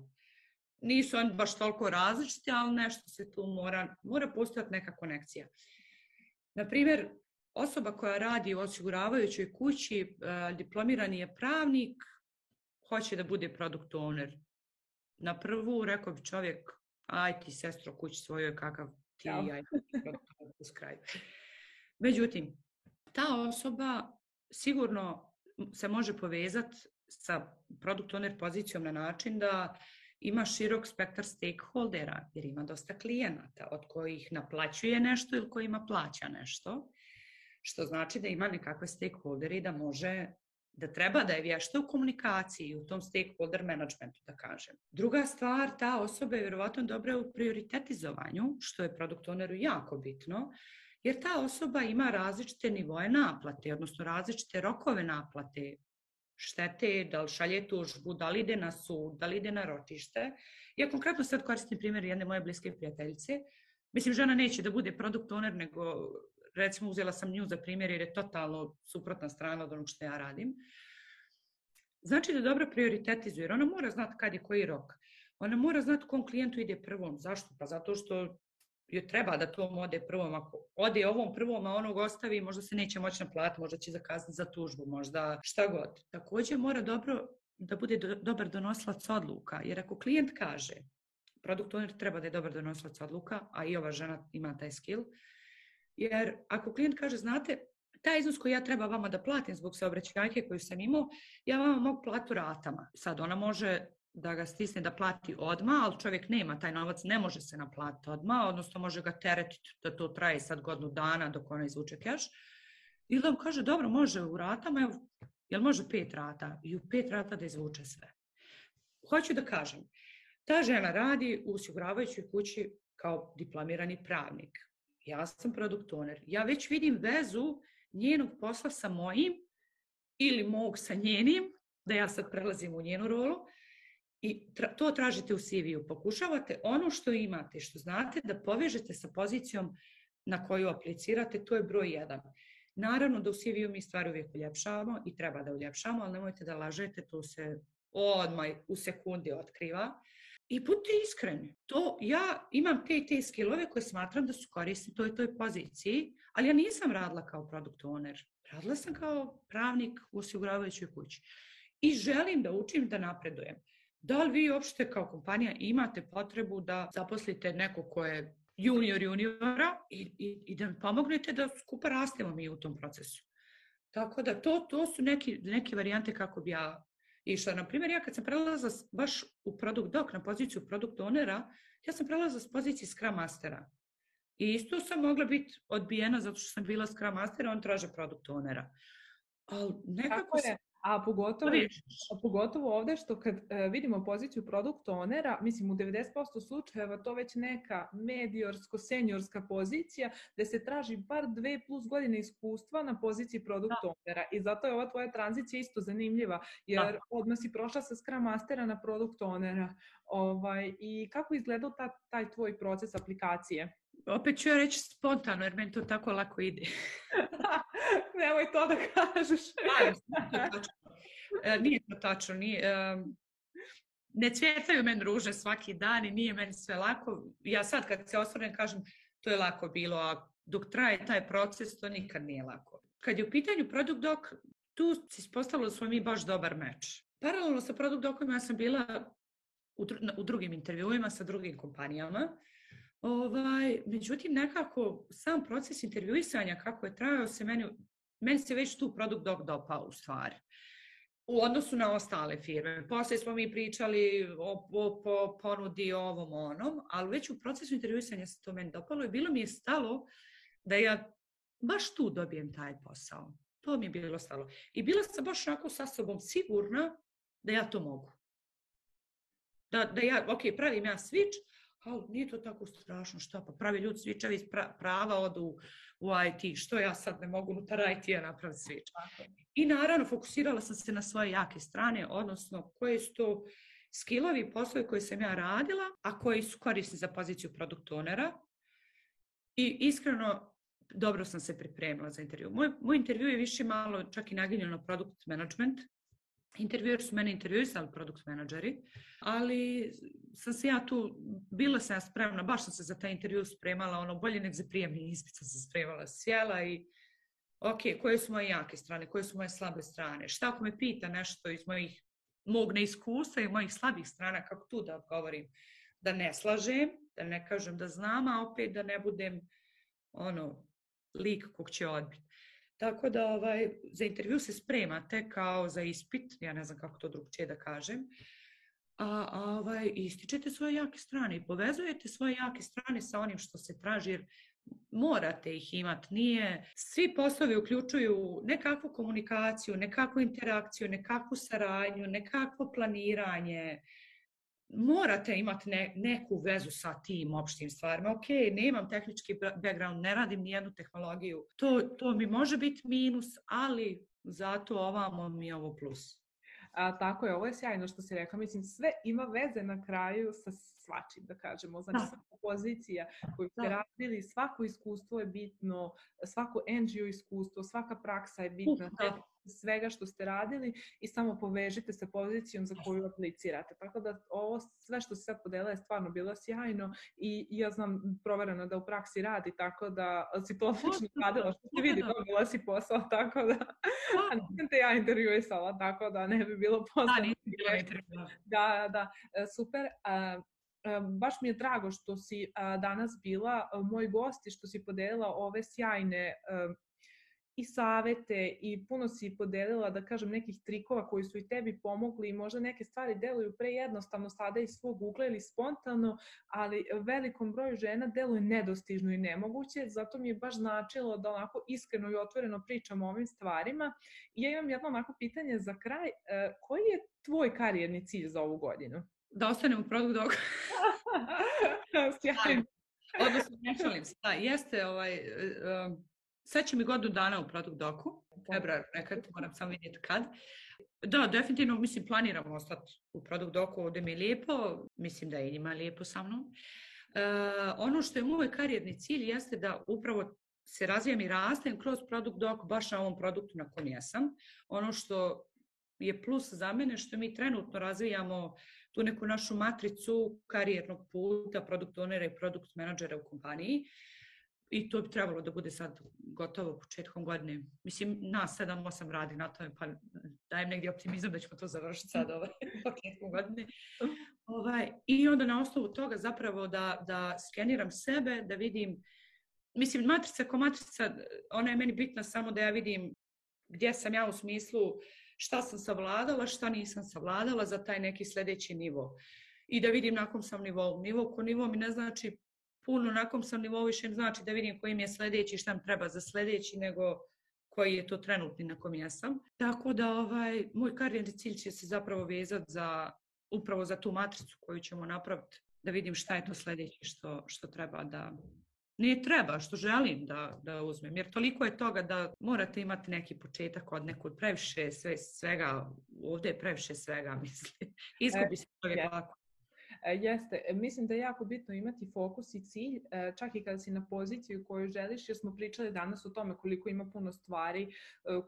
nisu oni baš toliko različiti, ali nešto se tu mora, mora postojati neka konekcija. Naprimjer, osoba koja radi u osiguravajućoj kući, e, diplomirani je pravnik, hoće da bude product owner. Na prvu rekao bi čovjek, aj ti sestro kući svojoj kakav ti, ja. aj ti kraju. Međutim, ta osoba sigurno se može povezati sa product owner pozicijom na način da ima širok spektar stakeholdera jer ima dosta klijenata od kojih naplaćuje nešto ili kojima plaća nešto, što znači da ima nekakve stakeholdere i da može da treba da je vješta u komunikaciji, u tom stakeholder managementu, da kažem. Druga stvar, ta osoba je vjerovatno dobra u prioritetizovanju, što je produkt owneru jako bitno, jer ta osoba ima različite nivoje naplate, odnosno različite rokove naplate štete, da li šalje tužbu, da li ide na sud, da li ide na ročište. Ja konkretno sad koristim primjer jedne moje bliske prijateljice. Mislim, žena neće da bude produkt owner, nego recimo uzela sam nju za primjer jer je totalno suprotna strana od onog što ja radim. Znači da dobro prioritetizuje, ona mora znati kad je koji rok. Ona mora znati kom klijentu ide prvom. Zašto? Pa zato što joj treba da to ode prvom. Ako ode ovom prvom, a onog ostavi, možda se neće moći naplatiti, možda će zakazati za tužbu, možda šta god. Takođe mora dobro da bude do, dobar donosilac odluka, jer ako klijent kaže, produkt owner treba da je dobar donosilac odluka, a i ova žena ima taj skill, jer ako klijent kaže, znate, taj iznos koji ja treba vama da platim zbog saobraćajke koju sam imao, ja vama mogu platu ratama. Sad ona može da ga stisne da plati odma, ali čovjek nema taj novac, ne može se naplatiti odma, odnosno može ga teretiti da to traje sad godinu dana dok ona izvuče keš. Ili da kaže, dobro, može u ratama, evo, jel može pet rata? I u pet rata da izvuče sve. Hoću da kažem, ta žena radi u osiguravajućoj kući kao diplomirani pravnik. Ja sam produkt owner. Ja već vidim vezu njenog posla sa mojim ili mog sa njenim, da ja sad prelazim u njenu rolu, I tra to tražite u CV-u. Pokušavate ono što imate, što znate, da povežete sa pozicijom na koju aplicirate, to je broj jedan. Naravno da u CV-u mi stvari uvijek uljepšavamo i treba da uljepšavamo, ali nemojte da lažete, to se odmah u sekundi otkriva. I budite iskreni. To, ja imam te te skillove koje smatram da su korisni toj toj poziciji, ali ja nisam radila kao product owner. Radila sam kao pravnik u osiguravajućoj kući. I želim da učim da napredujem. Da li vi uopšte kao kompanija imate potrebu da zaposlite neko ko je junior juniora i, i, i da pomognete da skupa rastemo mi u tom procesu. Tako da to, to su neki, neke varijante kako bi ja išla. Naprimjer, ja kad sam prelazila baš u product doc na poziciju product ownera, ja sam prelazila s pozicije Scrum Mastera. I isto sam mogla biti odbijena zato što sam bila Scrum Mastera, on traže product ownera. Ali nekako Kako je? A pogotovo, a pogotovo ovde što kad e, vidimo poziciju produkt ownera, mislim u 90% slučajeva to već neka mediorsko-seniorska pozicija gde se traži bar dve plus godine iskustva na poziciji produkt da. ownera i zato je ova tvoja tranzicija isto zanimljiva jer da. odmah si prošla sa Scrum Mastera na produkt ownera. Ovaj, I kako izgledao ta, taj tvoj proces aplikacije? Opet ću ja reći spontano, jer meni to tako lako ide. (laughs) (laughs) Nemoj to da kažeš. Da, to e, nije to tačno. Nije, e, ne cvjetaju meni ruže svaki dan i nije meni sve lako. Ja sad kad se osvrnem kažem to je lako bilo, a dok traje taj proces to nikad nije lako. Kad je u pitanju Product Doc, tu se ispostavilo da smo mi baš dobar meč. Paralelno sa Product Docom ja sam bila u, u drugim intervjuima sa drugim kompanijama Ovaj, međutim, nekako sam proces intervjuisanja kako je trajao se meni, meni se već tu produkt dok dopao u stvari. u odnosu na ostale firme. Posle smo mi pričali o, o, o ponudi ovom onom, ali već u procesu intervjuisanja se to meni dopalo i bilo mi je stalo da ja baš tu dobijem taj posao. To mi je bilo stalo. I bila sam baš onako sa sobom sigurna da ja to mogu. Da, da ja, ok, pravim ja switch, ali nije to tako strašno, šta pa pravi ljudi switchevi iz prava odu u IT, što ja sad ne mogu unutar IT-a napraviti switch. I naravno fokusirala sam se na svoje jake strane, odnosno koje su to skillovi i poslovi koje sam ja radila, a koji su korisni za poziciju produkt ownera. I iskreno, dobro sam se pripremila za intervju. Moj, moj intervju je više malo čak i naginjeno na produkt management, Intervjuer su mene intervjuisali produkt menadžeri, ali sam se ja tu, bila sam ja spremna, baš sam se za taj intervju spremala, ono bolje nek za prijemni ispit sam se spremala, sjela i ok, koje su moje jake strane, koje su moje slabe strane, šta ako me pita nešto iz mojih mog neiskustva i mojih slabih strana, kako tu da odgovorim, da ne slažem, da ne kažem da znam, a opet da ne budem ono, lik kog će odbiti. Tako da ovaj, za intervju se spremate kao za ispit, ja ne znam kako to drugčije da kažem, a, a ovaj, ističete svoje jake strane i povezujete svoje jake strane sa onim što se traži, jer morate ih imati. Nije, svi poslovi uključuju nekakvu komunikaciju, nekakvu interakciju, nekakvu saradnju, nekakvo planiranje, morate imati ne, neku vezu sa tim opštim stvarima. Ok, nemam tehnički background, ne radim ni jednu tehnologiju. To, to mi može biti minus, ali zato ovamo mi je ovo plus. A, tako je, ovo je sjajno što si rekla. Mislim, sve ima veze na kraju sa svačim, da kažemo. Znači, da. svaka pozicija koju ste da. radili, svako iskustvo je bitno, svako NGO iskustvo, svaka praksa je bitna. Da svega što ste radili i samo povežite sa pozicijom za koju aplicirate. Tako da ovo sve što se sad podela je stvarno bilo sjajno i ja znam provereno da u praksi radi, tako da si to odlično radila, što ti vidi, dobila si posao, tako da a nisam te ja intervjuisala, tako da ne bi bilo posao. Da, da, da, e, super. A, baš mi je drago što si danas bila moj gost i što si podelila ove sjajne i savete i puno si podelila, da kažem, nekih trikova koji su i tebi pomogli i možda neke stvari deluju pre jednostavno sada iz svog ugla ili spontano, ali velikom broju žena deluje nedostižno i nemoguće, zato mi je baš značilo da onako iskreno i otvoreno pričam o ovim stvarima. I ja imam jedno onako pitanje za kraj, e, koji je tvoj karijerni cilj za ovu godinu? Da ostanem u produkt dog. (laughs) Sjajno. Odnosno, ne šalim se. Da, jeste ovaj, uh, Sad će mi godinu dana u produkt doku, februar nekad, moram samo vidjeti kad. Da, definitivno, mislim, planiramo ostati u produkt doku, ovde mi je lijepo, mislim da je njima lijepo sa mnom. E, ono što je moj karijerni cilj jeste da upravo se razvijam i rastem kroz produkt dok baš na ovom produktu na kojem jesam. Ono što je plus za mene što mi trenutno razvijamo tu neku našu matricu karijernog puta produkt ownera i produkt menadžera u kompaniji i to bi trebalo da bude sad gotovo početkom godine. Mislim, nas 7-8 radi na tome, pa dajem negdje optimizam da ćemo to završiti sad ovaj, početkom godine. Ovaj, I onda na osnovu toga zapravo da, da skeniram sebe, da vidim, mislim, matrica ko matrica, ona je meni bitna samo da ja vidim gdje sam ja u smislu šta sam savladala, šta nisam savladala za taj neki sledeći nivo. I da vidim na kom sam nivou. Nivo ko nivo mi ne znači puno na kom sam nivou više znači da vidim koji mi je sledeći, šta mi treba za sledeći, nego koji je to trenutni na kom ja sam. Tako da ovaj, moj karijerni cilj će se zapravo vezati za, upravo za tu matricu koju ćemo napraviti, da vidim šta je to sledeće što, što treba da, nije treba, što želim da, da uzmem. Jer toliko je toga da morate imati neki početak od nekud previše sve, svega, ovde je previše svega, (laughs) mislim. Izgubi se čovjek lako. E, jeste, e, mislim da je jako bitno imati fokus i cilj, e, čak i kada si na poziciju koju želiš, jer smo pričali danas o tome koliko ima puno stvari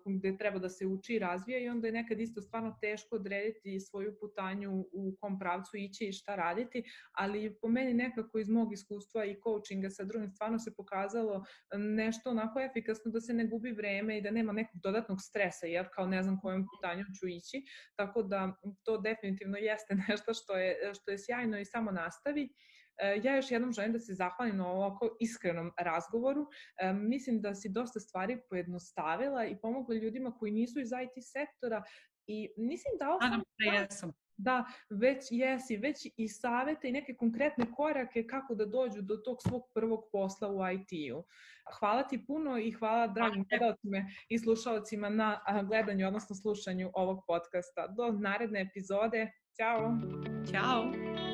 gde treba da se uči i razvija i onda je nekad isto stvarno teško odrediti svoju putanju u kom pravcu ići i šta raditi, ali po meni nekako iz mog iskustva i coachinga sa drugim stvarno se pokazalo nešto onako efikasno da se ne gubi vreme i da nema nekog dodatnog stresa, jer kao ne znam kojom putanjom ću ići, tako da to definitivno jeste (laughs) nešto što je, što je sjajno sjajno i samo nastavi. Ja još jednom želim da se zahvalim na ovako iskrenom razgovoru. Mislim da si dosta stvari pojednostavila i pomogla ljudima koji nisu iz IT sektora i mislim da ovo... Da, jesam da već jesi, već i savete i neke konkretne korake kako da dođu do tog svog prvog posla u IT-u. Hvala ti puno i hvala dragim gledalcima i slušalcima na gledanju, odnosno slušanju ovog podcasta. Do naredne epizode. Ćao! Ćao!